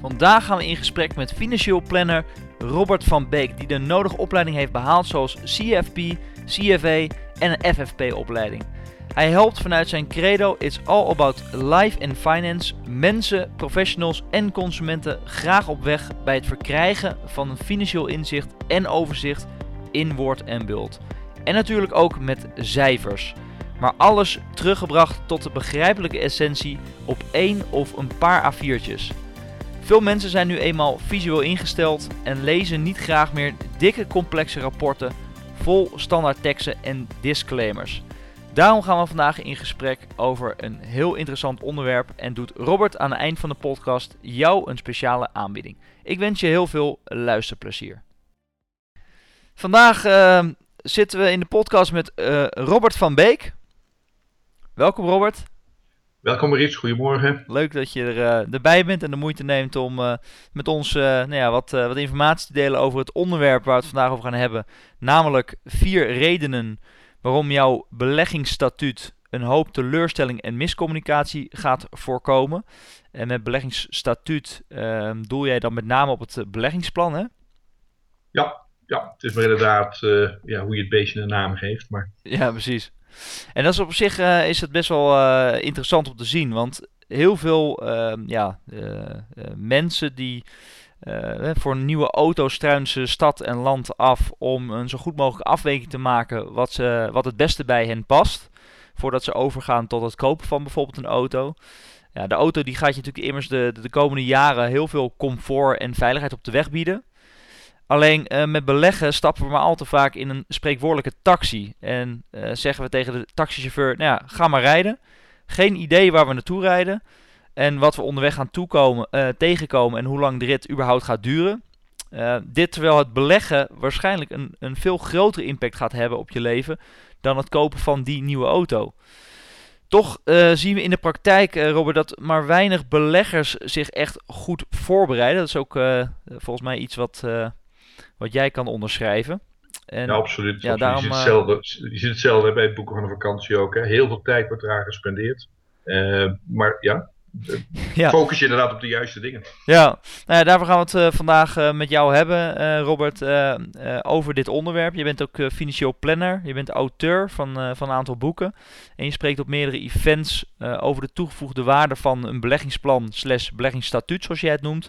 Vandaag gaan we in gesprek met financieel planner Robert van Beek, die de nodige opleiding heeft behaald, zoals CFP, CFA en een FFP-opleiding. Hij helpt vanuit zijn credo It's All About Life and Finance mensen, professionals en consumenten graag op weg bij het verkrijgen van een financieel inzicht en overzicht in woord en beeld. En natuurlijk ook met cijfers. Maar alles teruggebracht tot de begrijpelijke essentie op één of een paar A4'tjes. Veel mensen zijn nu eenmaal visueel ingesteld en lezen niet graag meer dikke complexe rapporten vol standaard teksten en disclaimers. Daarom gaan we vandaag in gesprek over een heel interessant onderwerp en doet Robert aan het eind van de podcast jou een speciale aanbieding. Ik wens je heel veel luisterplezier. Vandaag uh, zitten we in de podcast met uh, Robert van Beek. Welkom Robert. Welkom Maurice, goedemorgen. Leuk dat je er, uh, erbij bent en de moeite neemt om uh, met ons uh, nou ja, wat, wat informatie te delen over het onderwerp waar we het vandaag over gaan hebben. Namelijk vier redenen waarom jouw beleggingsstatuut een hoop teleurstelling en miscommunicatie gaat voorkomen. En met beleggingsstatuut ehm, doel jij dan met name op het beleggingsplan, hè? Ja, ja het is maar inderdaad ja, hoe je het beestje een naam geeft. Maar... Ja, precies. En dat is op zich uh, is het best wel uh, interessant om te zien, want heel veel uh, ja, mensen die voor een nieuwe auto struinen ze stad en land af om een zo goed mogelijk afweging te maken wat, ze, wat het beste bij hen past, voordat ze overgaan tot het kopen van bijvoorbeeld een auto. Ja, de auto die gaat je natuurlijk immers de, de komende jaren heel veel comfort en veiligheid op de weg bieden. Alleen uh, met beleggen stappen we maar al te vaak in een spreekwoordelijke taxi. En uh, zeggen we tegen de taxichauffeur, nou ja, ga maar rijden. Geen idee waar we naartoe rijden. En wat we onderweg gaan toekomen, uh, tegenkomen en hoe lang de rit überhaupt gaat duren. dit terwijl het beleggen waarschijnlijk een, een veel grotere impact gaat hebben op je leven dan het kopen van die nieuwe auto. Toch zien we in de praktijk, Robert, dat maar weinig beleggers zich echt goed voorbereiden. Dat is ook volgens mij iets wat wat jij kan onderschrijven. En, ja, absoluut. Ja, daarom, je, ziet hetzelfde, je ziet hetzelfde bij het boeken van een vakantie ook. Hè. Heel veel tijd wordt eraan gespendeerd. Uh, maar ja, ja, focus je inderdaad op de juiste dingen. Ja, nou ja daarvoor gaan we het uh, vandaag uh, met jou hebben, uh, Robert, over dit onderwerp. Je bent ook financieel planner, je bent auteur van, van een aantal boeken. En je spreekt op meerdere events over de toegevoegde waarde van een beleggingsplan slash beleggingsstatuut, zoals jij het noemt.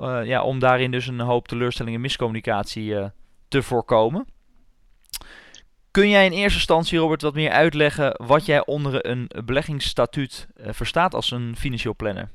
Uh, ja, om daarin dus een hoop teleurstelling en miscommunicatie uh, te voorkomen. Kun jij in eerste instantie, Robert, wat meer uitleggen wat jij onder een beleggingsstatuut uh, verstaat als een financieel planner?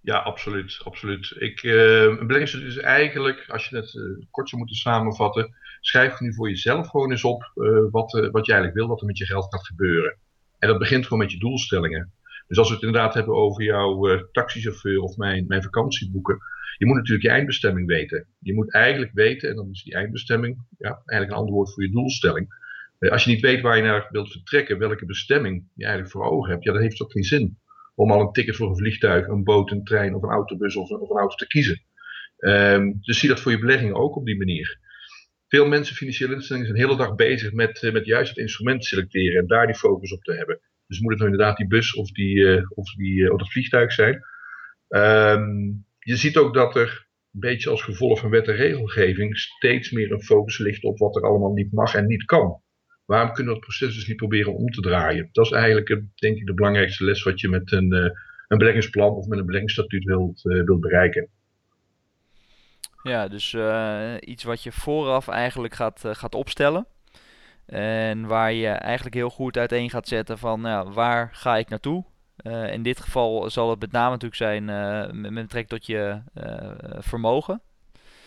Ja, absoluut. absoluut. Ik, een beleggingsstatuut is eigenlijk, als je het kort zou moeten samenvatten, schrijf nu voor jezelf gewoon eens op wat, wat je eigenlijk wil, wat er met je geld gaat gebeuren. En dat begint gewoon met je doelstellingen. Dus als we het inderdaad hebben over jouw taxichauffeur of mijn, mijn vakantieboeken, je moet natuurlijk je eindbestemming weten. Je moet eigenlijk weten, en dan is die eindbestemming ja, eigenlijk een ander woord voor je doelstelling. Eh, als je niet weet waar je naar wilt vertrekken, welke bestemming je eigenlijk voor ogen hebt, ja, dan heeft ook geen zin om al een ticket voor een vliegtuig, een boot, een trein of een autobus of een, of een auto te kiezen. Um, dus zie dat voor je belegging ook op die manier. Veel mensen, financiële instellingen, zijn de hele dag bezig met, uh, met juist het instrument selecteren en daar die focus op te hebben. Dus moet het nou inderdaad die bus of, die, uh, of, die, of dat vliegtuig zijn. Um, je ziet ook dat er, een beetje als gevolg van wet en regelgeving, steeds meer een focus ligt op wat er allemaal niet mag en niet kan. Waarom kunnen we het proces dus niet proberen om te draaien? Dat is eigenlijk, denk ik, de belangrijkste les wat je met een, uh, een beleggingsplan of met een beleggingsstatuut wilt, wilt bereiken. Ja, dus iets wat je vooraf eigenlijk gaat, gaat opstellen. En waar je eigenlijk heel goed uiteen gaat zetten van nou, waar ga ik naartoe? Uh, in dit geval zal het met name natuurlijk zijn uh, met betrekking tot je uh, vermogen.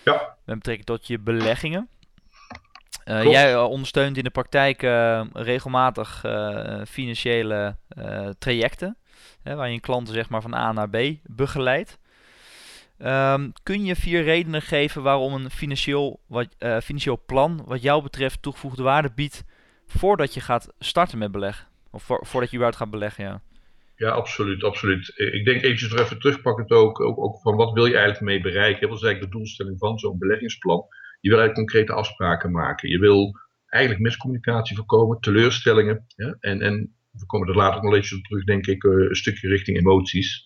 Ja. Met betrekking tot je beleggingen. jij ondersteunt in de praktijk regelmatig financiële trajecten. Hè, waar je een klanten zeg maar van A naar B begeleidt. Ehm, kun je vier redenen geven waarom een financieel, wat, uh, financieel plan wat jou betreft toegevoegde waarde biedt voordat je gaat starten met beleggen? Of voor, voordat je überhaupt gaat beleggen, ja. Ja, absoluut, absoluut. Ik denk eventjes nog even terugpakkend ook, ook, ook van wat wil je eigenlijk mee bereiken? Wat is eigenlijk de doelstelling van zo'n beleggingsplan? Je wil eigenlijk concrete afspraken maken. Je wil eigenlijk miscommunicatie voorkomen, teleurstellingen. Ja? En, en we komen er later nog op terug, denk ik, eh, een stukje richting emoties.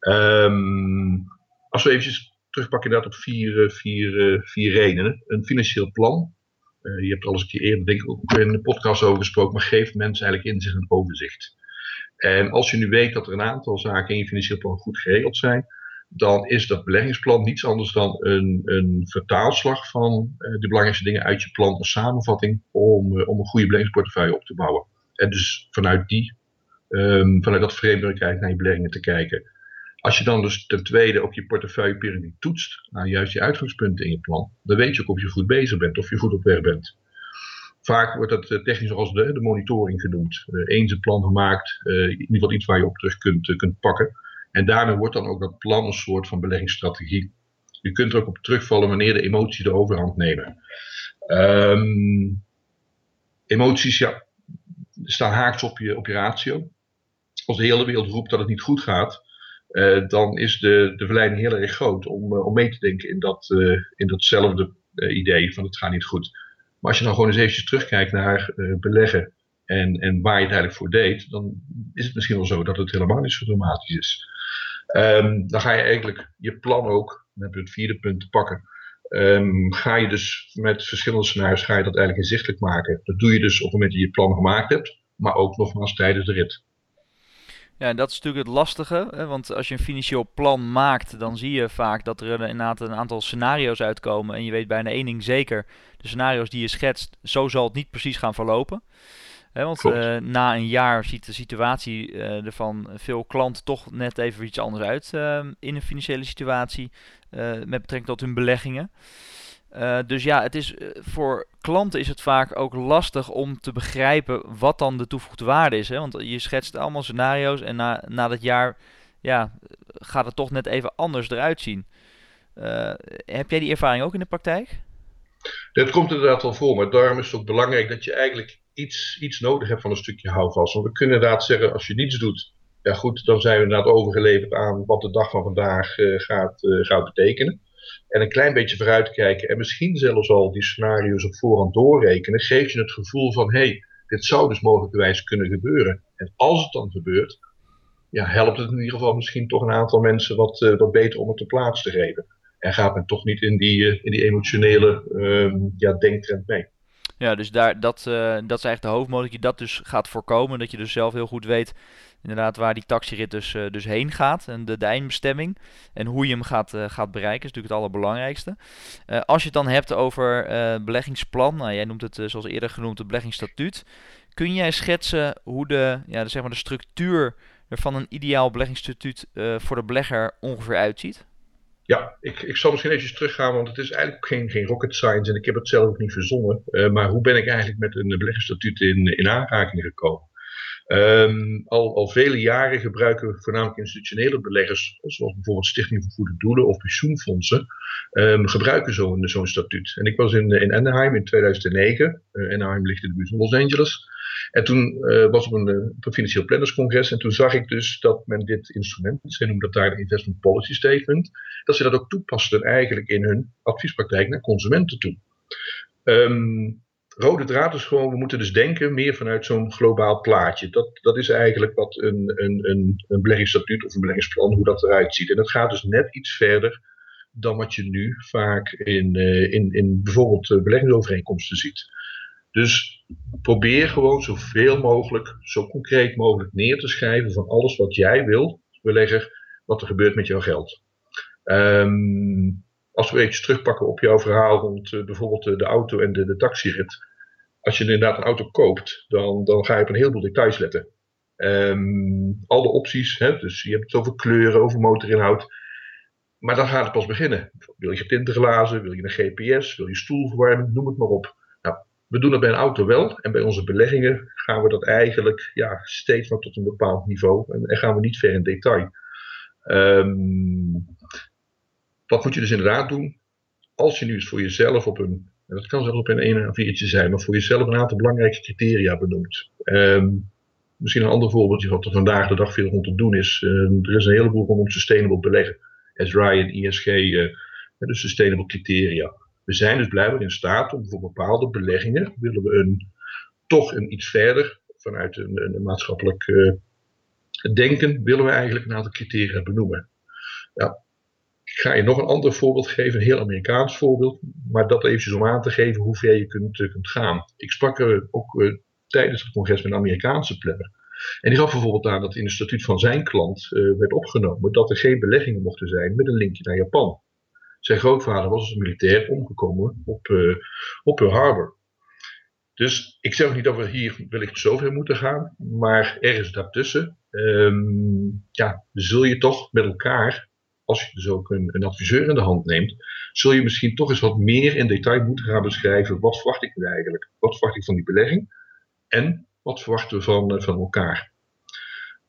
Um, als we eventjes terugpakken inderdaad op vier, eh, vier, eh, vier redenen. Een financieel plan. je hebt er al eens een keer eerder, denk ik, ook in de podcast over gesproken, maar geeft mensen eigenlijk inzicht en overzicht. En als je nu weet dat er een aantal zaken in je financieel plan goed geregeld zijn, dan is dat beleggingsplan niets anders dan een, een vertaalslag van de belangrijkste dingen uit je plan, een samenvatting om, om een goede beleggingsportefeuille op te bouwen. En dus vanuit die, um, vanuit dat framework naar je beleggingen te kijken. Als je dan dus ten tweede ook je portefeuilleperiode toetst naar juist je uitgangspunten in je plan, dan weet je ook of je goed bezig bent, of je goed op weg bent. Vaak wordt dat eh, technisch als de, de monitoring genoemd. eens een plan gemaakt, in ieder geval iets waar je op terug kunt, kunt pakken. En daarmee wordt dan ook dat plan een soort van beleggingsstrategie. Je kunt er ook op terugvallen wanneer de emoties de overhand nemen. Um, emoties, ja, staan haaks op je, op je ratio. Als de hele wereld roept dat het niet goed gaat, dan is de, de verleiding heel erg groot om, uh, om mee te denken in, dat, uh, in datzelfde idee van het gaat niet goed. Maar als je dan gewoon eens eventjes terugkijkt naar beleggen en, en waar je het eigenlijk voor deed, dan is het misschien wel zo dat het helemaal niet zo dramatisch is. Um, dan ga je eigenlijk je plan ook, je het vierde punt te pakken. Um, ga je dus met verschillende scenario's ga dat eigenlijk inzichtelijk maken. Dat doe je dus op het moment dat je je plan gemaakt hebt, maar ook nogmaals tijdens de rit. Ja, en dat is natuurlijk het lastige, hè? want als je een financieel plan maakt, dan zie je vaak dat er inderdaad een aantal scenario's uitkomen. En je weet bijna één ding zeker, de scenario's die je schetst, zo zal het niet precies gaan verlopen want uh, na een jaar ziet de situatie uh, er van veel klanten toch net even iets anders uit uh, in een financiële situatie met betrekking tot hun beleggingen. Dus ja, het is, voor klanten is het vaak ook lastig om te begrijpen wat dan de toegevoegde waarde is. Hè? Want je schetst allemaal scenario's en na, na dat jaar ja, gaat het toch net even anders eruit zien. heb jij die ervaring ook in de praktijk? Dat komt inderdaad wel voor, maar daarom is het ook belangrijk dat je eigenlijk iets, iets nodig hebt van een stukje houvast. Want we kunnen inderdaad zeggen, als je niets doet, ja goed, dan zijn we inderdaad overgeleverd aan wat de dag van vandaag gaat, gaat betekenen. En een klein beetje vooruitkijken en misschien zelfs al die scenario's op voorhand doorrekenen, geeft je het gevoel van, hé, hey, dit zou dus mogelijkerwijs kunnen gebeuren. En als het dan gebeurt, ja, helpt het in ieder geval misschien toch een aantal mensen wat, uh, wat beter om het te plaats te geven. En gaat men toch niet in die, in die emotionele ehm, ja, denktrend mee. Ja, dus daar, dat, uh, dat is eigenlijk de hoofdmodus. Dat je dat dus gaat voorkomen. Dat je dus zelf heel goed weet inderdaad waar die taxirit dus, uh, dus heen gaat. En de, de eindbestemming. En hoe je hem gaat, uh, gaat bereiken is natuurlijk het allerbelangrijkste. als je het dan hebt over beleggingsplan. Nou, jij noemt het zoals eerder genoemd het beleggingsstatuut. Kun jij schetsen hoe de, ja, de, zeg maar de structuur van een ideaal beleggingsstatuut voor de belegger ongeveer uitziet? Ja, ik, ik zal misschien even teruggaan, want het is eigenlijk geen, geen rocket science en ik heb het zelf ook niet verzonnen. Uh, maar hoe ben ik eigenlijk met een beleggingsstatuut in, in aanraking gekomen? Um, al, al vele jaren gebruiken voornamelijk institutionele beleggers, zoals bijvoorbeeld Stichting voor Goede Doelen of pensioenfondsen, um, gebruiken zo'n statuut. En ik was in, in Anaheim in 2009. Uh, Anaheim ligt in de buurt van Los Angeles. En toen uh, was op een, op een financieel plannerscongres en toen zag ik dus dat men dit instrument, ze noemen dat daar de Investment Policy Statement, dat ze dat ook toepasten eigenlijk in hun adviespraktijk naar consumenten toe. Um, rode draad is gewoon, we moeten dus denken meer vanuit zo'n globaal plaatje. Dat, dat is eigenlijk wat een, een, een, een beleggingsstatuut of een beleggingsplan, hoe dat eruit ziet. En dat gaat dus net iets verder dan wat je nu vaak in, uh, in, in bijvoorbeeld beleggingsovereenkomsten ziet. Dus probeer gewoon zoveel mogelijk, zo concreet mogelijk neer te schrijven van alles wat jij wil, belegger, wat er gebeurt met jouw geld. Um, als we even terugpakken op jouw verhaal rond uh, bijvoorbeeld de, auto en de, de taxirit. Als je inderdaad een auto koopt, dan, dan ga je op een heleboel details letten. Um, alle opties, hè, dus je hebt het over kleuren, over motorinhoud. Maar dan gaat het pas beginnen. Wil je getinte glazen, wil je een GPS, wil je stoelverwarming, noem het maar op. We doen dat bij een auto wel. En bij onze beleggingen gaan we dat eigenlijk ja, steeds maar tot een bepaald niveau. En, en gaan we niet ver in detail. Um, wat moet je dus inderdaad doen? Als je nu eens voor jezelf op een, en dat kan zelfs op een 1 A4'tje zijn, maar voor jezelf een aantal belangrijke criteria benoemt. Ehm, misschien een ander voorbeeldje wat er vandaag de dag veel rond te doen is. Ehm, er is een heleboel rondom sustainable beleggen. SRI en ISG, uh, de sustainable criteria. We zijn dus blijkbaar in staat om voor bepaalde beleggingen, willen we een, toch een iets verder, vanuit een, een maatschappelijk uh, denken, willen we eigenlijk een aantal criteria benoemen. Ja, ik ga je nog een ander voorbeeld geven, een heel Amerikaans voorbeeld, maar dat eventjes om aan te geven hoe ver je kunt, kunt gaan. Ik sprak er ook uh, tijdens het congres met een Amerikaanse planner. En die gaf bijvoorbeeld aan dat in het statuut van zijn klant uh, werd opgenomen dat er geen beleggingen mochten zijn met een linkje naar Japan. Zijn grootvader was als militair omgekomen op, uh, op Pearl Harbor. Dus ik zeg niet dat we hier wellicht zover moeten gaan, maar ergens daartussen um, ja, zul je toch met elkaar, als je dus ook een, een, adviseur in de hand neemt, zul je misschien toch eens wat meer in detail moeten gaan beschrijven. Wat verwacht ik nu eigenlijk? Wat verwacht ik van die belegging? En wat verwachten we van, van elkaar?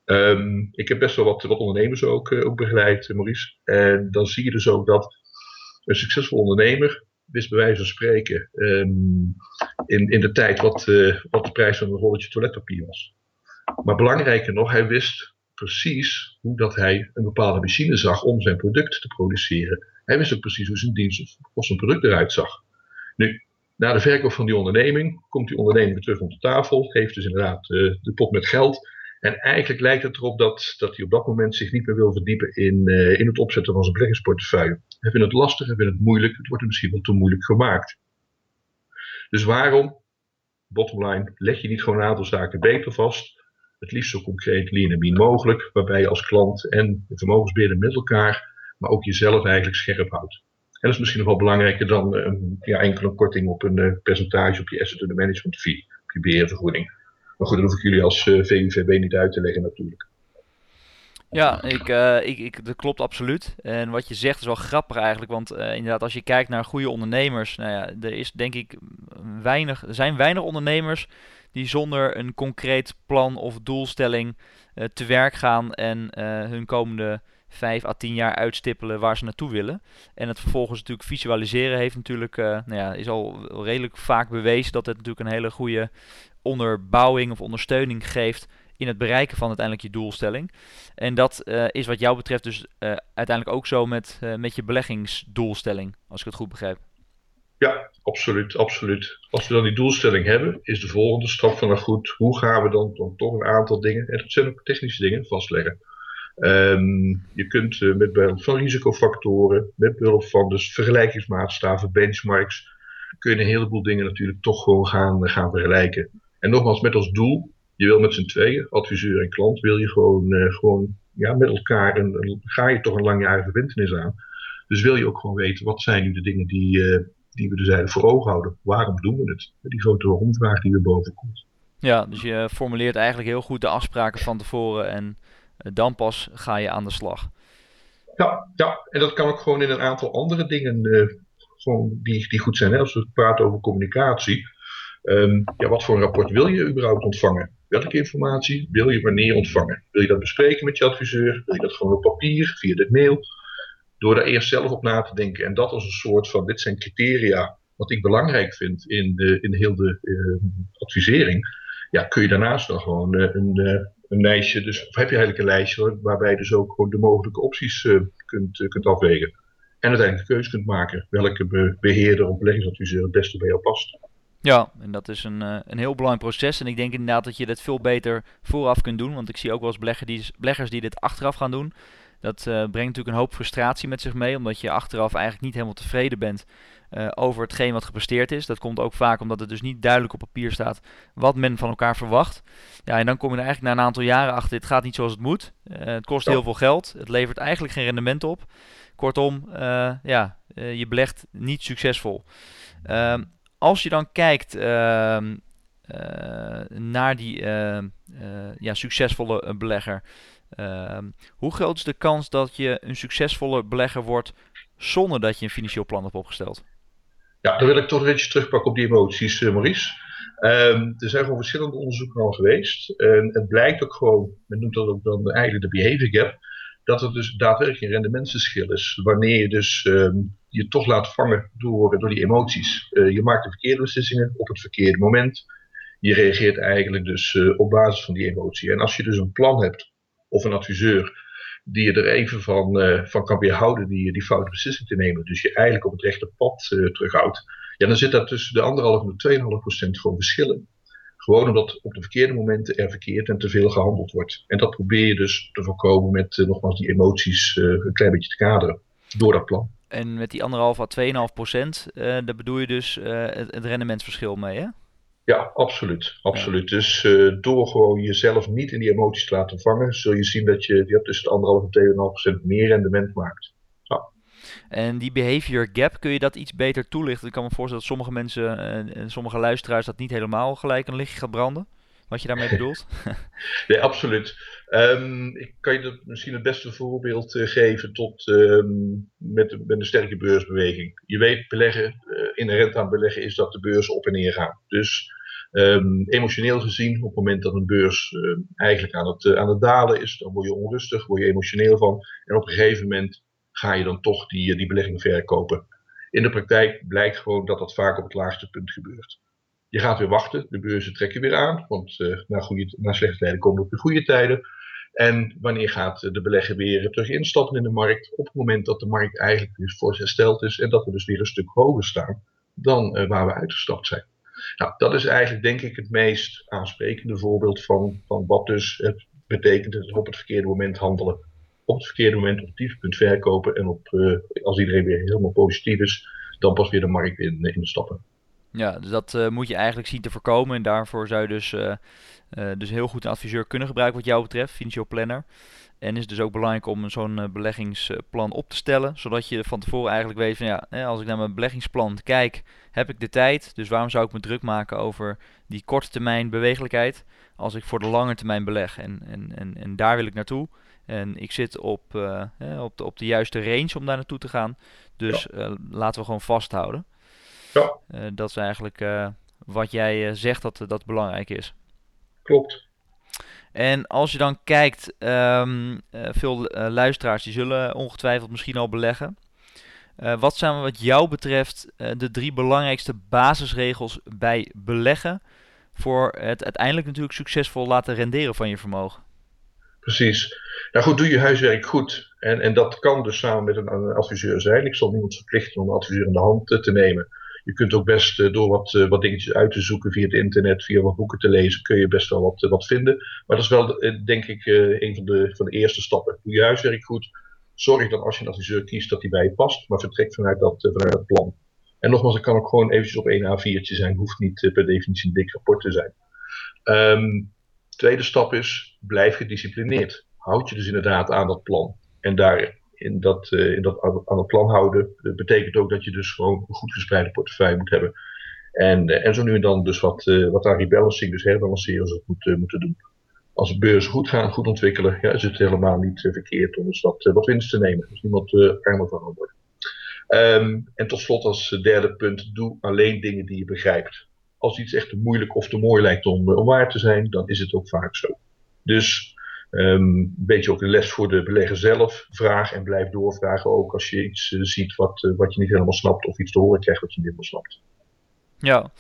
Um, ik heb best wel wat, wat ondernemers ook, uh, ook begeleid, Maurice. En dan zie je dus ook dat een succesvol ondernemer wist bij wijze van spreken um, in, in de tijd wat, wat de prijs van een rolletje toiletpapier was. Maar belangrijker nog, hij wist precies hoe dat hij een bepaalde machine zag om zijn product te produceren. Hij wist ook precies hoe zijn dienst of, zijn product eruit zag. Nu, na de verkoop van die onderneming komt die onderneming terug op de tafel, geeft dus inderdaad uh, de pot met geld. En eigenlijk lijkt het erop dat, dat hij op dat moment zich niet meer wil verdiepen in, uh, in het opzetten van zijn beleggingsportefeuille. Hij vindt het lastig, hij vindt het moeilijk, het wordt hem misschien wel te moeilijk gemaakt. Dus waarom, bottom line, leg je niet gewoon een aantal zaken beter vast, het liefst zo concreet, lean mogelijk, waarbij je als klant en de vermogensbeheerder met elkaar, maar ook jezelf eigenlijk scherp houdt. En dat is misschien nog wel belangrijker dan een ja, enkele korting op een uh, percentage op je asset under management fee, op je beheervergoeding. Maar goed, dat hoef ik jullie als uh, VUVB niet uit te leggen natuurlijk. Ja, ik, ik, ik, dat klopt absoluut. En wat je zegt is wel grappig eigenlijk. Want inderdaad, als je kijkt naar goede ondernemers. Nou ja, er is denk ik weinig. Er zijn weinig ondernemers die zonder een concreet plan of doelstelling uh, te werk gaan en hun komende 5 à 10 jaar uitstippelen waar ze naartoe willen. En het vervolgens natuurlijk visualiseren heeft natuurlijk, nou ja, is al redelijk vaak bewezen dat het natuurlijk een hele goede onderbouwing of ondersteuning geeft in het bereiken van uiteindelijk je doelstelling. En dat is wat jou betreft dus uiteindelijk ook zo met, met je beleggingsdoelstelling, als ik het goed begrijp. Ja, absoluut, absoluut. Als we dan die doelstelling hebben, is de volgende stap van nou goed, hoe gaan we dan, dan toch een aantal dingen, en dat zijn ook technische dingen, vastleggen. Um, je kunt met behulp van risicofactoren, met behulp van dus vergelijkingsmaatstaven, benchmarks, kun je een heleboel dingen natuurlijk toch gewoon gaan, gaan vergelijken. En nogmaals, met als doel je wil met z'n tweeën, adviseur en klant, wil je gewoon, uh, gewoon ja, met elkaar, een, ga je toch een langjarige verbindenis aan. Dus wil je ook gewoon weten, wat zijn nu de dingen die, die we dus eigenlijk voor ogen houden? Waarom doen we het? Die grote rondvraag die er boven komt. Ja, dus je formuleert eigenlijk heel goed de afspraken van tevoren en uh, dan pas ga je aan de slag. Ja, ja, en dat kan ook gewoon in een aantal andere dingen gewoon die, die goed zijn. Hè? Als we praten over communicatie. Um, ja, wat voor een rapport wil je überhaupt ontvangen? Welke informatie wil je wanneer ontvangen? Wil je dat bespreken met je adviseur? Wil je dat gewoon op papier, via de mail? Door daar eerst zelf op na te denken. En dat als een soort van, dit zijn criteria wat ik belangrijk vind in, de, in heel de uh, advisering. Ja, kun je daarnaast dan gewoon uh, een, uh, een lijstje, dus, of heb je eigenlijk een lijstje waarbij je dus ook gewoon de mogelijke opties kunt, kunt afwegen. En uiteindelijk de keuze kunt maken welke be beheerder of beleggingsadviseur het beste bij jou past. Ja, en dat is een, een heel belangrijk proces. En ik denk inderdaad dat je dit veel beter vooraf kunt doen. Want ik zie ook wel eens belegger die, beleggers die dit achteraf gaan doen. Dat uh, brengt natuurlijk een hoop frustratie met zich mee. Omdat je achteraf eigenlijk niet helemaal tevreden bent uh, over hetgeen wat gepresteerd is. Dat komt ook vaak omdat het dus niet duidelijk op papier staat wat men van elkaar verwacht. Ja, en dan kom je er eigenlijk na een aantal jaren achter, dit gaat niet zoals het moet. het kost heel veel geld. Het levert eigenlijk geen rendement op. Kortom, ja, je belegt niet succesvol. Ehm, als je dan kijkt uh, naar die uh, ja, succesvolle belegger, ehm, hoe groot is de kans dat je een succesvolle belegger wordt zonder dat je een financieel plan hebt opgesteld? Ja, dan wil ik toch een beetje terugpakken op die emoties, Maurice. Um, er zijn gewoon verschillende onderzoeken al geweest. En het blijkt ook gewoon, men noemt dat ook dan eigenlijk de behavior gap, dat er dus daadwerkelijk een rendementsverschil is. Wanneer je dus ehm, je toch laat vangen door, door die emoties. Uh, je maakt de verkeerde beslissingen op het verkeerde moment. Je reageert eigenlijk dus uh, op basis van die emotie. En als je dus een plan hebt of een adviseur die je er even van, uh, van kan weerhouden die, die foute beslissing te nemen. Dus je eigenlijk op het rechte pad terughoudt. Ja, dan zit daar tussen de 1,5 en de 2,5 procent gewoon verschillen. Gewoon omdat op de verkeerde momenten er verkeerd en te veel gehandeld wordt. En dat probeer je dus te voorkomen met uh, nogmaals die emoties een klein beetje te kaderen door dat plan. En met die 1,5 à 2,5 procent, daar bedoel je dus het, het, rendementsverschil mee, hè? Ja, absoluut. absoluut. Ja. Dus door gewoon jezelf niet in die emoties te laten vangen, zul je zien dat je, je tussen de 1,5 en 2,5 procent meer rendement maakt. En die behavior gap, kun je dat iets beter toelichten? Ik kan me voorstellen dat sommige mensen en sommige luisteraars dat niet helemaal gelijk een lichtje gaat branden. Wat je daarmee bedoelt? nee, absoluut. Um, ik kan je dat misschien het beste voorbeeld uh, geven tot um, met, met, een sterke beursbeweging. Je weet, beleggen, uh, inherent aan beleggen is dat de beurs op en neer gaat. Dus um, emotioneel gezien, op het moment dat een beurs uh, eigenlijk aan het, aan het dalen is, dan word je onrustig, word je emotioneel van. En op een gegeven moment ga je dan toch die, die belegging verkopen. In de praktijk blijkt gewoon dat dat vaak op het laagste punt gebeurt. Je gaat weer wachten, de beurzen trekken weer aan, want uh, na, goede, na slechte tijden komen ook de goede tijden. En wanneer gaat de belegger weer terug instappen in de markt? Op het moment dat de markt eigenlijk dus voor hersteld is en dat we dus weer een stuk hoger staan dan waar we uitgestapt zijn. Nou, dat is eigenlijk denk ik het meest aansprekende voorbeeld van, van wat dus het betekent het op het verkeerde moment handelen op het verkeerde moment op het dieptepunt verkopen. En op, uh, als iedereen weer helemaal positief is, dan pas weer de markt in, in stappen. Ja, dus dat uh, moet je eigenlijk zien te voorkomen. En daarvoor zou je dus, uh, dus heel goed een adviseur kunnen gebruiken wat jou betreft, financieel planner. En is het dus ook belangrijk om zo'n beleggingsplan op te stellen, zodat je van tevoren eigenlijk weet van ja, als ik naar mijn beleggingsplan kijk, heb ik de tijd. Dus waarom zou ik me druk maken over die korte termijn bewegelijkheid als ik voor de lange termijn beleg? En, en, en, en daar wil ik naartoe. En ik zit op, op, de, op de juiste range om daar naartoe te gaan. Dus ja. laten we gewoon vasthouden. Ja. Uh, dat is eigenlijk wat jij zegt dat dat belangrijk is. Klopt. En als je dan kijkt, um, veel luisteraars die zullen ongetwijfeld misschien al beleggen. wat zijn wat jou betreft de drie belangrijkste basisregels bij beleggen voor het uiteindelijk natuurlijk succesvol laten renderen van je vermogen? Precies. Nou goed, doe je huiswerk goed. En, en dat kan dus samen met een, een adviseur zijn. Ik zal niemand verplichten om een adviseur in de hand te nemen. Je kunt ook best uh, door wat, uh, wat dingetjes uit te zoeken via het internet, via wat boeken te lezen, kun je best wel wat, uh, wat vinden. Maar dat is wel, denk ik, een van de, van de eerste stappen. Doe je huiswerk goed. Zorg dan als je een adviseur kiest dat die bij je past, maar vertrek vanuit dat, vanuit dat plan. En nogmaals, het kan ook gewoon eventjes op één A4'tje zijn, hoeft niet per definitie een dik rapport te zijn. Um, tweede stap is, blijf gedisciplineerd. Houd je dus inderdaad aan dat plan. En daar in dat, uh, in dat aan het plan houden uh, betekent ook dat je dus gewoon een goed gespreide portefeuille moet hebben. En, uh, en zo nu en dan dus wat, wat aan rebalancing, dus herbalanceren, zou moeten, moeten doen. Als de beurzen goed gaan, goed ontwikkelen, ja, is het helemaal niet verkeerd om eens wat, wat winst te nemen. Dus niemand armer van worden. Um, en tot slot als derde punt, doe alleen dingen die je begrijpt als iets echt te moeilijk of te mooi lijkt om, om waar te zijn, dan is het ook vaak zo. Dus um, een beetje ook een les voor de belegger zelf. Vraag en blijf doorvragen ook als je iets uh, ziet wat, uh, wat je niet helemaal snapt of iets te horen krijgt wat je niet helemaal snapt. Ja,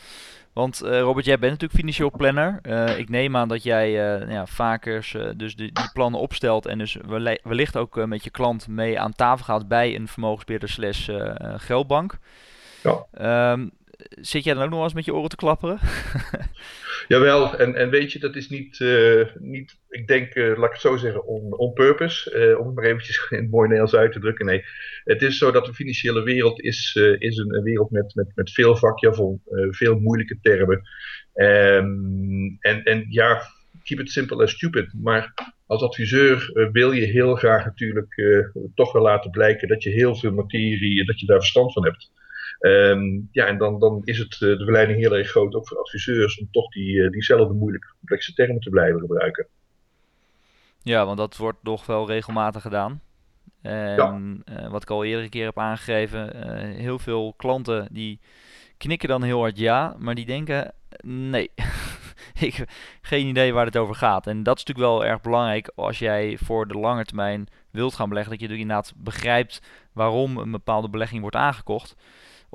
want uh, Robert, jij bent natuurlijk financieel planner. ik neem aan dat jij ja, vaker dus die, die, plannen opstelt en dus wellicht ook met je klant mee aan tafel gaat bij een vermogensbeheerder slash geldbank. Ja. Um, zit jij dan ook nog eens met je oren te klapperen? Jawel, en, en weet je, dat is niet, uh, niet ik denk, uh, laat ik het zo zeggen, on, on purpose. Uh, om het maar eventjes in het mooi Nederlands uit te drukken. Nee, het is zo dat de financiële wereld is, is een, wereld met, met, met veel veel moeilijke termen. Um, en, en ja, keep it simple and stupid. Maar als adviseur wil je heel graag natuurlijk toch wel laten blijken dat je heel veel materie, dat je daar verstand van hebt. Um, ja, en dan, dan is het uh, de verleiding heel erg groot, ook voor adviseurs, om toch die, uh, diezelfde moeilijke, complexe termen te blijven gebruiken. Ja, want dat wordt nog wel regelmatig gedaan. En ja. uh, wat ik al eerder een keer heb aangegeven, heel veel klanten die knikken dan heel hard ja, maar die denken nee. ik heb geen idee waar het over gaat. En dat is natuurlijk wel erg belangrijk als jij voor de lange termijn wilt gaan beleggen, dat je inderdaad begrijpt waarom een bepaalde belegging wordt aangekocht.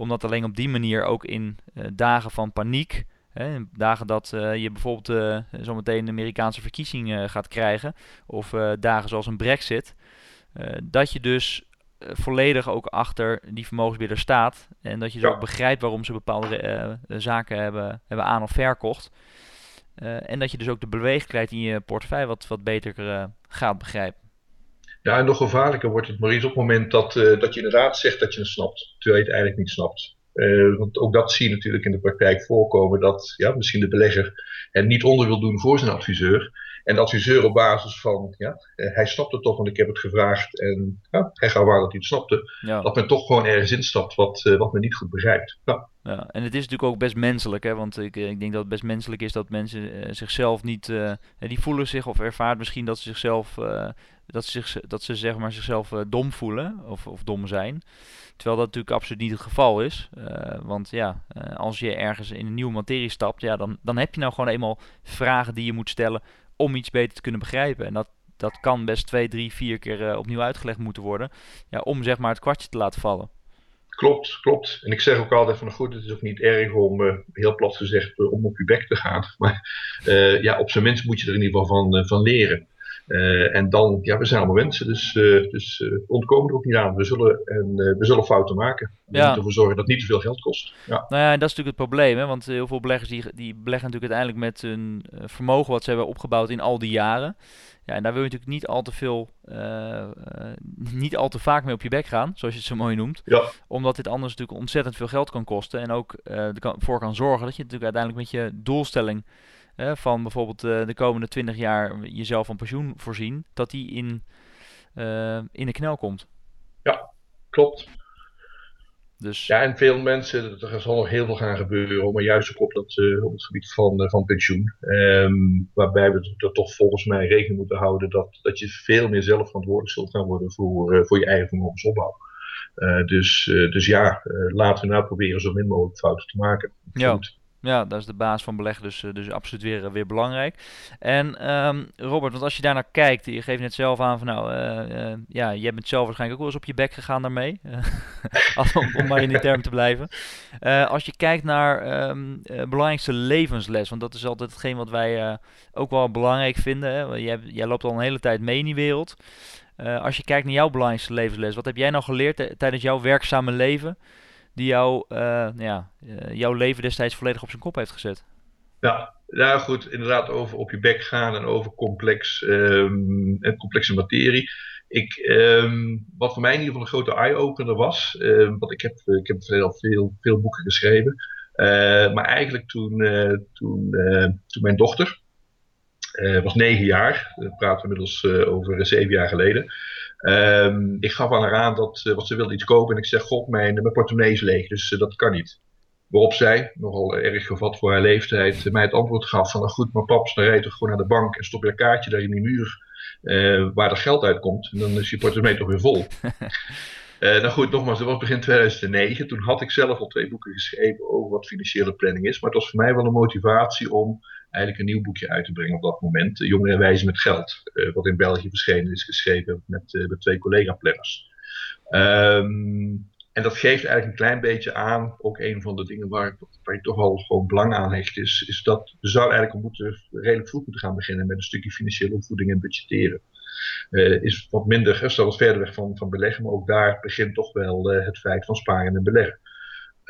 Omdat alleen op die manier ook in dagen van paniek, hè, dagen dat je bijvoorbeeld zometeen de Amerikaanse verkiezing gaat krijgen, of dagen zoals een brexit, dat je dus volledig ook achter die vermogensbeheerder staat. En dat je dus ook begrijpt waarom ze bepaalde zaken hebben, hebben aan of verkocht. En dat je dus ook de beweegkleid in je portefeuille wat, wat beter gaat begrijpen. Ja, en nog gevaarlijker wordt het, Maurice, op het moment dat, uh, dat je inderdaad zegt dat je het snapt, terwijl je het eigenlijk niet snapt. want ook dat zie je natuurlijk in de praktijk voorkomen, dat ja, misschien de belegger het niet onder wil doen voor zijn adviseur. En de adviseur op basis van, ja, hij snapt het toch, want ik heb het gevraagd en ja, hij gaf waar dat hij het snapte. Dat men toch gewoon ergens instapt wat, wat men niet goed begrijpt. Ja. Ja, en het is natuurlijk ook best menselijk, hè? want ik, ik denk dat het best menselijk is dat mensen zichzelf niet, die voelen zich of ervaart misschien dat ze zichzelf, dat ze, zich, dat ze zeg maar zichzelf dom voelen of, of dom zijn. Terwijl dat natuurlijk absoluut niet het geval is. want ja, als je ergens in een nieuwe materie stapt, ja, dan, dan heb je nou gewoon eenmaal vragen die je moet stellen om iets beter te kunnen begrijpen. En dat, dat kan best twee, drie, vier keer opnieuw uitgelegd moeten worden, ja, om zeg maar het kwartje te laten vallen. Klopt, klopt. En ik zeg ook altijd van, goed, het is ook niet erg om, uh, heel plat gezegd, om op je bek te gaan. Maar ja, op zijn minst moet je er in ieder geval van, van leren. En dan, ja, we zijn allemaal mensen, dus, dus we ontkomen er ook niet aan. We zullen, en, we zullen fouten maken. We ja. moeten ervoor zorgen dat het niet te veel geld kost. Ja. Nou ja, en dat is natuurlijk het probleem, hè? want heel veel beleggers die, die beleggen natuurlijk uiteindelijk met hun vermogen wat ze hebben opgebouwd in al die jaren. Ja, en daar wil je natuurlijk niet al te veel, uh, uh, niet al te vaak mee op je bek gaan, zoals je het zo mooi noemt. Ja. Omdat dit anders natuurlijk ontzettend veel geld kan kosten. En ook uh, ervoor kan zorgen dat je natuurlijk uiteindelijk met je doelstelling van bijvoorbeeld de komende 20 jaar jezelf van pensioen voorzien, dat die in, in de knel komt. Ja, klopt. Dus... Ja, en veel mensen, er zal nog heel veel gaan gebeuren, maar juist ook op, dat, uh, op het gebied van, van pensioen. Um, waarbij we er toch volgens mij rekening moeten houden dat, dat je veel meer zelf verantwoordelijk zult gaan worden voor, voor je eigen vermogensopbouw. dus, dus ja, laten we nou proberen zo min mogelijk fouten te maken. Ja. Ja, dat is de baas van beleggen, dus, dus absoluut weer, weer belangrijk. En um, Robert, want als je daarnaar kijkt, je geeft net zelf aan van nou, uh, ja, jij bent zelf waarschijnlijk ook wel eens op je bek gegaan daarmee. om, om, maar in die term te blijven. Als je kijkt naar um, belangrijkste levensles, want dat is altijd hetgeen wat wij ook wel belangrijk vinden. Hè? Jij loopt al een hele tijd mee in die wereld. als je kijkt naar jouw belangrijkste levensles, wat heb jij nou geleerd tijdens jouw werkzame leven? Die jou, uh, ja, uh, jouw leven destijds volledig op zijn kop heeft gezet. Ja, nou goed, inderdaad over op je bek gaan en over complex, en complexe materie. Ik, um, wat voor mij in ieder geval een grote eye-opener was, um, want ik heb, ik heb al veel, veel boeken geschreven, maar eigenlijk toen, toen, toen mijn dochter, was negen jaar, we praten inmiddels over zeven jaar geleden, Um, ik gaf aan haar aan dat uh, wat ze wilde iets kopen. En ik zeg: God, mijn, mijn portemonnee is leeg, dus uh, dat kan niet. Waarop zij, nogal erg gevat voor haar leeftijd, mij het antwoord gaf: van nou goed, maar paps, dan rijd toch gewoon naar de bank en stop je kaartje daar in die muur uh, waar er geld uitkomt. En dan is je portemonnee toch weer vol. nou goed, nogmaals, dat was begin 2009. Toen had ik zelf al twee boeken geschreven over wat financiële planning is. Maar het was voor mij wel een motivatie om eigenlijk een nieuw boekje uit te brengen op dat moment. Jongeren wijzen met geld. Uh, wat in België verschenen is, geschreven met, met twee collega-planners. Um, en dat geeft eigenlijk een klein beetje aan, ook een van de dingen waar, je toch wel gewoon belang aan hecht, is, is dat we zouden eigenlijk moeten, redelijk vroeg moeten gaan beginnen met een stukje financiële opvoeding en budgetteren. Uh, is wat minder, staat wat verder weg van, van beleggen, maar ook daar begint toch wel het feit van sparen en beleggen.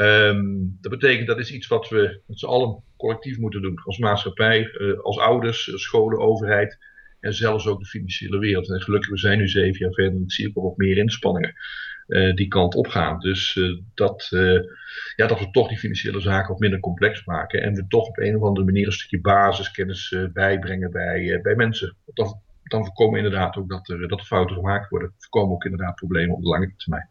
Um, dat betekent dat is iets wat we met z'n allen collectief moeten doen. Als maatschappij, uh, als ouders, uh, scholen, overheid en zelfs ook de financiële wereld. En gelukkig, we zijn nu zeven jaar verder en ik zie ook wat meer inspanningen uh, die kant op gaan. Dus dat, ja, dat we toch die financiële zaken wat minder complex maken. En we toch op een of andere manier een stukje basiskennis bijbrengen bij, bij mensen. Dan, voorkomen inderdaad ook dat er, dat fouten gemaakt worden. Voorkomen ook inderdaad problemen op de lange termijn.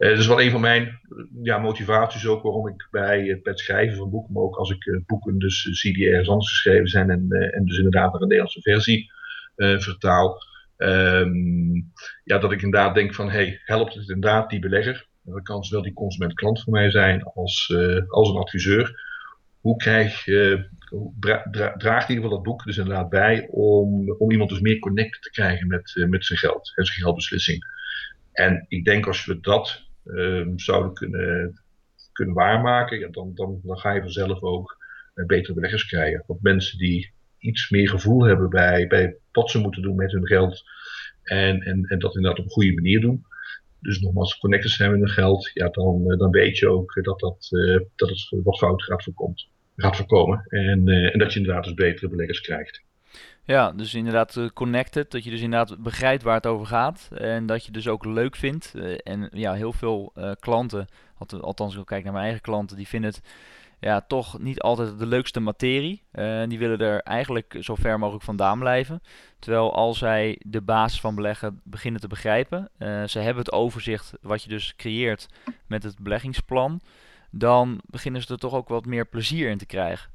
Uh, dat is wel een van mijn ja, motivaties ook waarom ik bij het, schrijven van boeken, maar ook als ik uh, boeken dus zie die anders geschreven zijn en, en dus inderdaad naar een Nederlandse versie vertaal, um, ja, dat ik inderdaad denk van, hey, helpt het inderdaad die belegger? Dat kan zowel die consument-klant voor mij zijn als, als een adviseur. Hoe krijg, draagt in ieder geval dat boek dus inderdaad bij om, om iemand dus meer connected te krijgen met, met zijn geld en zijn geldbeslissing. En ik denk als we dat ehm, zouden kunnen, kunnen waarmaken, ja, dan, dan, dan ga je vanzelf ook betere beleggers krijgen. Want mensen die iets meer gevoel hebben bij, bij wat ze moeten doen met hun geld. En, en, en dat inderdaad op een goede manier doen. Dus nogmaals, connected zijn met hun geld. Ja, dan, eh, dan weet je ook dat, dat, uh, dat het wat fout gaat, voorkomt, gaat voorkomen. En, en dat je inderdaad dus betere beleggers krijgt. Ja, dus inderdaad connected. Dat je dus inderdaad begrijpt waar het over gaat. En dat je dus ook leuk vindt. en ja, heel veel klanten, althans ik kijk naar mijn eigen klanten, die vinden het ja, toch niet altijd de leukste materie. Uh, die willen er eigenlijk zo ver mogelijk vandaan blijven. Terwijl als zij de basis van beleggen beginnen te begrijpen, ze hebben het overzicht wat je dus creëert met het beleggingsplan, dan beginnen ze er toch ook wat meer plezier in te krijgen.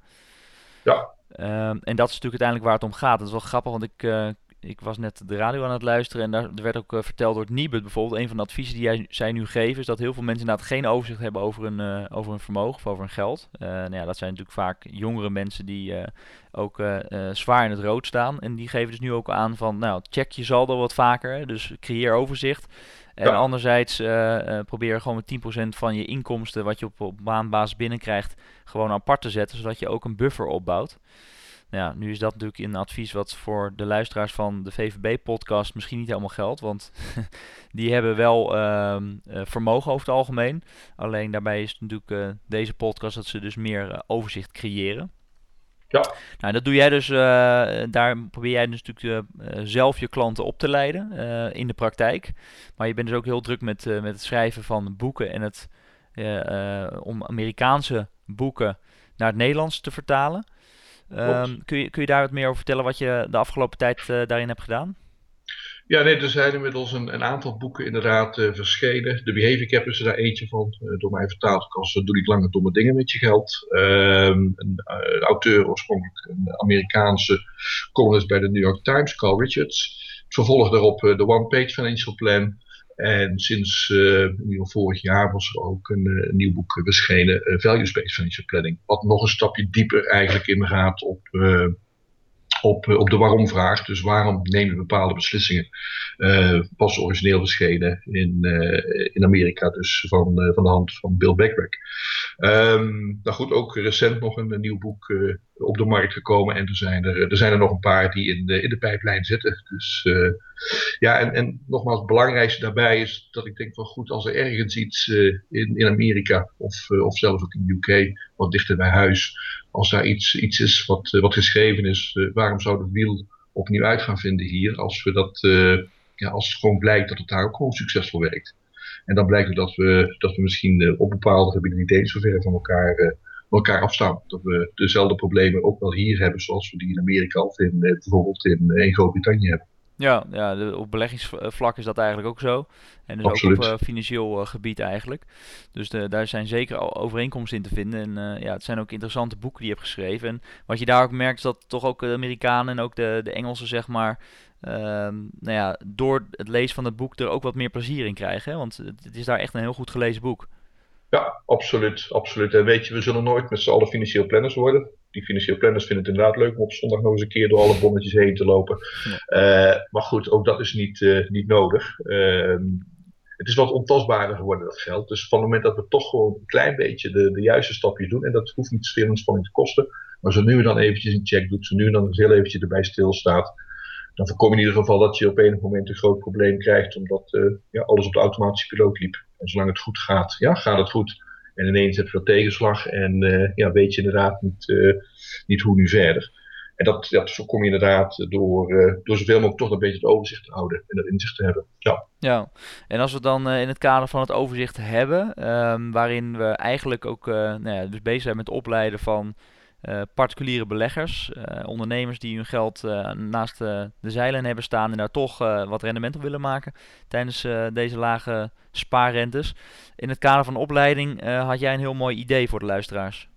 Ja. Uh, en dat is natuurlijk uiteindelijk waar het om gaat. Dat is wel grappig, want ik uh, ik was net de radio aan het luisteren en daar werd ook uh, verteld door Nibud bijvoorbeeld. Een van de adviezen die jij, zij nu geven is dat heel veel mensen inderdaad geen overzicht hebben over hun, uh, over hun vermogen of over hun geld. Nou ja, dat zijn natuurlijk vaak jongere mensen die ook zwaar in het rood staan. En die geven dus nu ook aan van, nou, check je saldo wat vaker, dus creëer overzicht. En anderzijds probeer gewoon met 10% van je inkomsten, wat je op, op binnenkrijgt, gewoon apart te zetten, zodat je ook een buffer opbouwt. Nou ja, nu is dat natuurlijk een advies wat voor de luisteraars van de VVB-podcast misschien niet helemaal geldt. Want die hebben wel uh, vermogen over het algemeen. Alleen daarbij is natuurlijk uh, deze podcast dat ze dus meer uh, overzicht creëren. Ja. Nou, dat doe jij dus, daar probeer jij dus natuurlijk zelf je klanten op te leiden in de praktijk. Maar je bent dus ook heel druk met, met het schrijven van boeken en het om Amerikaanse boeken naar het Nederlands te vertalen. Um, kun, je, kun je daar wat meer over vertellen wat je de afgelopen tijd daarin hebt gedaan? Ja, nee, er zijn inmiddels een, een aantal boeken inderdaad uh, verschenen. De Behavior Cap is er daar eentje van, uh, door mij vertaald als Doe niet langer domme dingen met je geld. Um, een auteur, oorspronkelijk een Amerikaanse columnist bij de New York Times, Carl Richards. Vervolg daarop de One Page Financial Plan. En sinds vorig jaar was er ook een, nieuw boek verschenen, uh, Value-Based Financial Planning. Wat nog een stapje dieper eigenlijk ingaat op, op, op de waarom-vraag. Dus waarom nemen we bepaalde beslissingen? pas origineel verschenen in, in Amerika, dus van, van de hand van Bill Backrack. Um, nou goed, ook recent nog een, nieuw boek op de markt gekomen. En er zijn er, er zijn er nog een paar die in de, in de pijplijn zitten. Dus ja, en, en nogmaals, het belangrijkste daarbij is dat ik denk van goed, als er ergens iets in, in Amerika of, of zelfs ook in de UK, wat dichter bij huis, als daar iets, iets is wat, wat geschreven is, waarom zou de wiel opnieuw uit gaan vinden hier, als we dat, ja, als het gewoon blijkt dat het daar ook gewoon succesvol werkt. En dan blijkt dat we, dat we misschien op bepaalde gebieden niet eens zo ver van elkaar elkaar afstaan. Dat we dezelfde problemen ook wel hier hebben, zoals we die in Amerika of in, eh, bijvoorbeeld in, eh, in Groot-Brittannië hebben. Ja, ja de, op beleggingsvlak is dat eigenlijk ook zo. En dus Absoluut. ook op uh, financieel uh, gebied eigenlijk. Dus de, daar zijn zeker overeenkomsten in te vinden. En uh, ja, het zijn ook interessante boeken die je hebt geschreven. En wat je daar ook merkt is dat toch ook de Amerikanen en ook de, de Engelsen, zeg maar... Ehm, nou ja, door het lezen van het boek er ook wat meer plezier in krijgen. Hè? Want het is daar echt een heel goed gelezen boek. Ja, absoluut, absoluut. En weet je, we zullen nooit met z'n allen financieel planners worden. Die financieel planners vinden het inderdaad leuk om op zondag nog eens een keer door alle bonnetjes heen te lopen. Ja. Uh, maar goed, ook dat is niet, uh, niet nodig. Uh, het is wat ontastbaarder geworden, dat geld. Dus van het moment dat we toch gewoon een klein beetje de, de juiste stapjes doen, en dat hoeft niet veel inspanning te kosten, maar zo nu en dan eventjes een check doet, zo nu en dan heel eventjes erbij stilstaat, dan voorkom je in ieder geval dat je op enig moment een groot probleem krijgt, omdat uh, ja, alles op de automatische piloot liep. En zolang het goed gaat, ja, gaat het goed. En ineens heb je wat tegenslag en uh, ja, weet je inderdaad niet, uh, niet hoe nu verder. En dat, dat voorkom je inderdaad door, uh, door zoveel mogelijk toch een beetje het overzicht te houden en dat inzicht te hebben. Ja. ja, en als we dan in het kader van het overzicht hebben, um, waarin we eigenlijk ook nou ja, dus bezig zijn met opleiden van uh, particuliere beleggers, uh, ondernemers die hun geld uh, naast de zeilen hebben staan en daar toch wat rendement op willen maken tijdens deze lage spaarrentes. In het kader van opleiding had jij een heel mooi idee voor de luisteraars.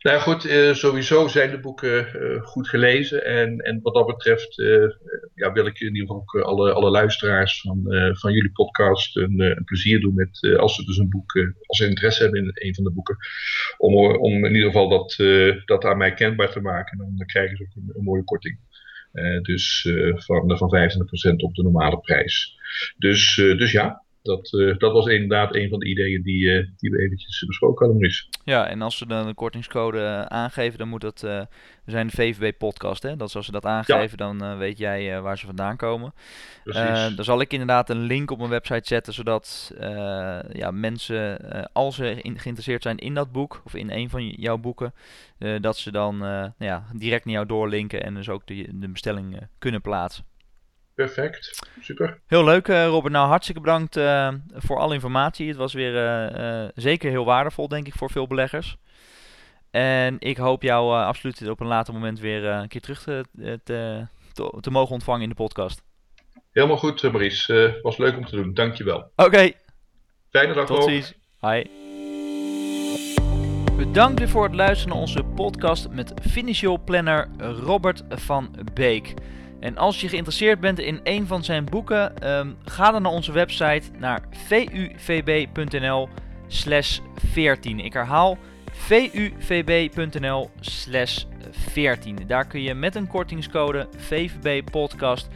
Nou goed, uh, sowieso zijn de boeken uh, goed gelezen. En, en wat dat betreft uh, ja, wil ik in ieder geval ook alle, alle luisteraars van, van jullie podcast een, een plezier doen met, als ze dus een boek, als ze interesse hebben in een van de boeken, om, om in ieder geval dat, dat aan mij kenbaar te maken. En dan krijgen ze ook een, een mooie korting. dus van, van 25% op de normale prijs. Dus, dus ja, dat, uh, dat was inderdaad een van de ideeën die, uh, die we eventjes besproken hadden, Maurice. Ja, en als we dan een kortingscode uh, aangeven, dan moet dat... we zijn de VVB-podcast, hè? Dat als ze dat aangeven, ja. dan weet jij waar ze vandaan komen. dan zal ik inderdaad een link op mijn website zetten, zodat ja, mensen, als ze geïnteresseerd zijn in dat boek, of in een van jouw boeken, dat ze dan nou ja, direct naar jou doorlinken en dus ook de, de bestelling kunnen plaatsen. Perfect, super. Heel leuk, uh, Robert. Nou, hartstikke bedankt uh, voor alle informatie. Het was weer uh, zeker heel waardevol, denk ik, voor veel beleggers. En ik hoop jou absoluut op een later moment weer een keer terug te, te, te, mogen ontvangen in de podcast. Helemaal goed, Maurice. was leuk om te doen. Dankjewel. Oké. Okay. Fijne dag Tot ziens. Hi. Bedankt weer voor het luisteren naar onze podcast met financial planner Robert van Beek. En als je geïnteresseerd bent in een van zijn boeken, um, ga dan naar onze website naar vuvb.nl slash 14. Ik herhaal vuvb.nl slash 14. Daar kun je met een kortingscode VVB podcast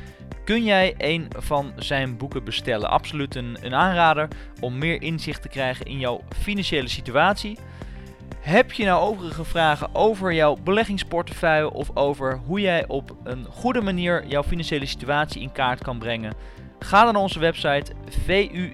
kun jij een van zijn boeken bestellen. Absoluut een, een aanrader om meer inzicht te krijgen in jouw financiële situatie. Heb je nou overige vragen over jouw beleggingsportefeuille of over hoe jij op een goede manier jouw financiële situatie in kaart kan brengen? Ga dan naar onze website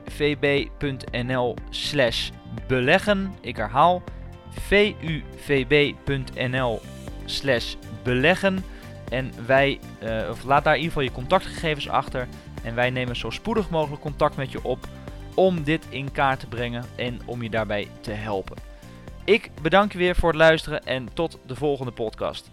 vuvb.nl/slash beleggen. Ik herhaal vuvb.nl/slash beleggen. En wij, uh, of laat daar in ieder geval je contactgegevens achter. En wij nemen zo spoedig mogelijk contact met je op om dit in kaart te brengen en om je daarbij te helpen. Ik bedank je weer voor het luisteren en tot de volgende podcast.